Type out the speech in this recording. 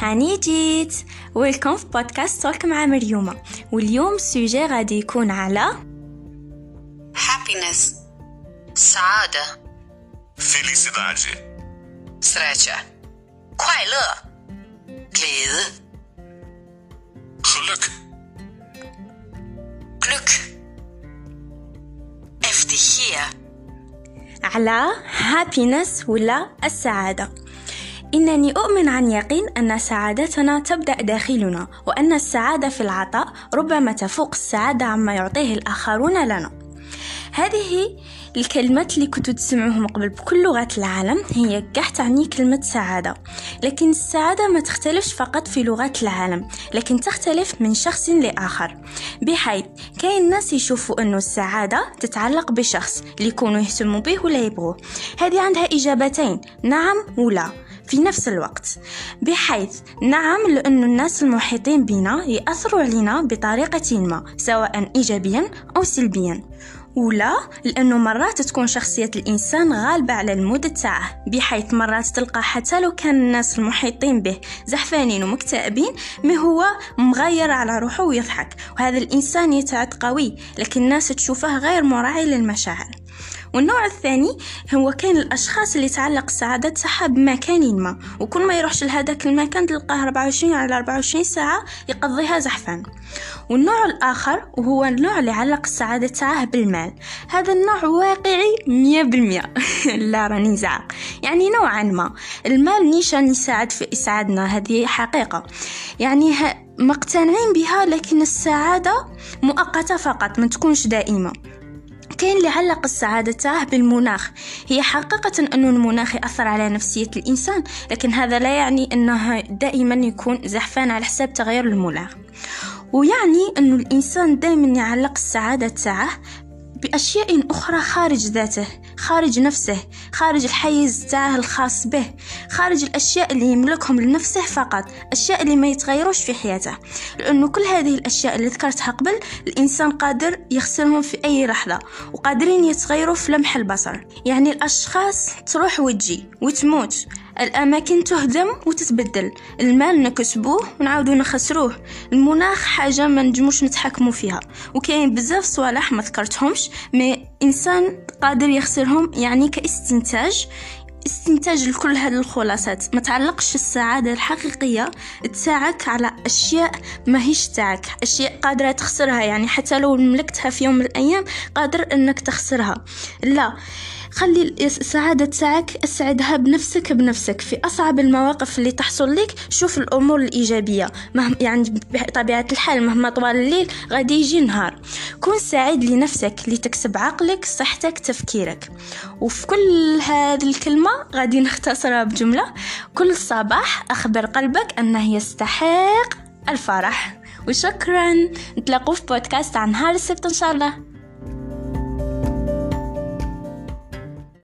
هاني جيت. ويلكم في بودكاست توك مع مريومة. واليوم السوجي غادي يكون على happiness. سعادة. Felicidade, sreća 快乐 glæde glück. افتخار على happiness ولا السعادة. إنني أؤمن عن يقين أن سعادتنا تبدأ داخلنا وأن السعادة في العطاء ربما تفوق السعادة عما يعطيه الآخرون لنا. هذه الكلمات اللي كنتوا تسمعوهم قبل بكل لغات العالم هي كاع تعني كلمة سعادة. لكن السعادة ما تختلفش فقط في لغات العالم لكن تختلف من شخص لآخر. بحيث كاين ناس يشوفوا أنه السعادة تتعلق بشخص اللي يكونوا يهتموا به ولا يبغوه. هذه عندها إجابتين نعم ولا. في نفس الوقت بحيث نعم لأن الناس المحيطين بنا يأثروا علينا بطريقة ما سواء إيجابيا أو سلبيا. ولا لأنه مرات تكون شخصية الإنسان غالبة على المود تاعه بحيث مرات تلقى حتى لو كان الناس المحيطين به زحفانين ومكتئبين ما هو مغير على روحه ويضحك. وهذا الإنسان يتعد قوي لكن الناس تشوفه غير مراعي للمشاعر. والنوع الثاني هو كاين الأشخاص اللي تعلق السعادة تاعها بمكان ما وكل ما يروحش لهذاك المكان تلقاه 24 على 24 ساعة يقضيها زحفان والنوع الآخر وهو النوع اللي علق السعادة تاعه بالمال. هذا النوع واقعي 100% لا راني نزعق يعني نوعا ما. المال نيشان يساعد في إسعادنا هذه حقيقة. يعني مقتنعين بها لكن السعادة مؤقتة فقط ما تكونش دائمة. كاين اللي علق السعادة تاعه بالمناخ. هي حقيقة أن المناخ يأثر على نفسية الإنسان لكن هذا لا يعني أنه دائما يكون زحفان على حساب تغير المناخ. ويعني أن الإنسان دائما يعلق السعادة تاعه بأشياء أخرى خارج ذاته خارج نفسه خارج الحيز تاعه الخاص به خارج الأشياء اللي يملكهم لنفسه فقط أشياء اللي ما يتغيروش في حياته. لأنه كل هذه الأشياء اللي ذكرتها قبل الإنسان قادر يخسرهم في أي لحظة وقادرين يتغيروا في لمح البصر. يعني الأشخاص تروح وتجي وتموت. الأماكن تهدم وتتبدل. المال نكسبوه ونعاودو نخسروه. المناخ حاجة ما نجموش نتحكموا فيها. وكاين بزاف صوالح ما ذكرتهمش مي إنسان قادر يخسرهم يعني كاستنتاج. استنتاج لكل هذه الخلاصات. ما تعلقش السعادة الحقيقية تاعك على أشياء ما هيش تاعك. أشياء قادرة تخسرها يعني حتى لو ملكتها في يوم من الأيام قادر أنك تخسرها. لا. خلي السعادة تاعك أسعدها بنفسك بنفسك. في أصعب المواقف اللي تحصل لك شوف الأمور الإيجابية. مهم يعني بطبيعة الحال مهما طوال الليل غادي يجي نهار. كون سعيد لنفسك لتكسب عقلك صحتك تفكيرك. وفي كل هذه الكلمة غادي نختصرها بجملة. كل صباح أخبر قلبك أنه يستحق الفرح. وشكرا. نتلاقوا في بودكاست عن نهار السبت إن شاء الله.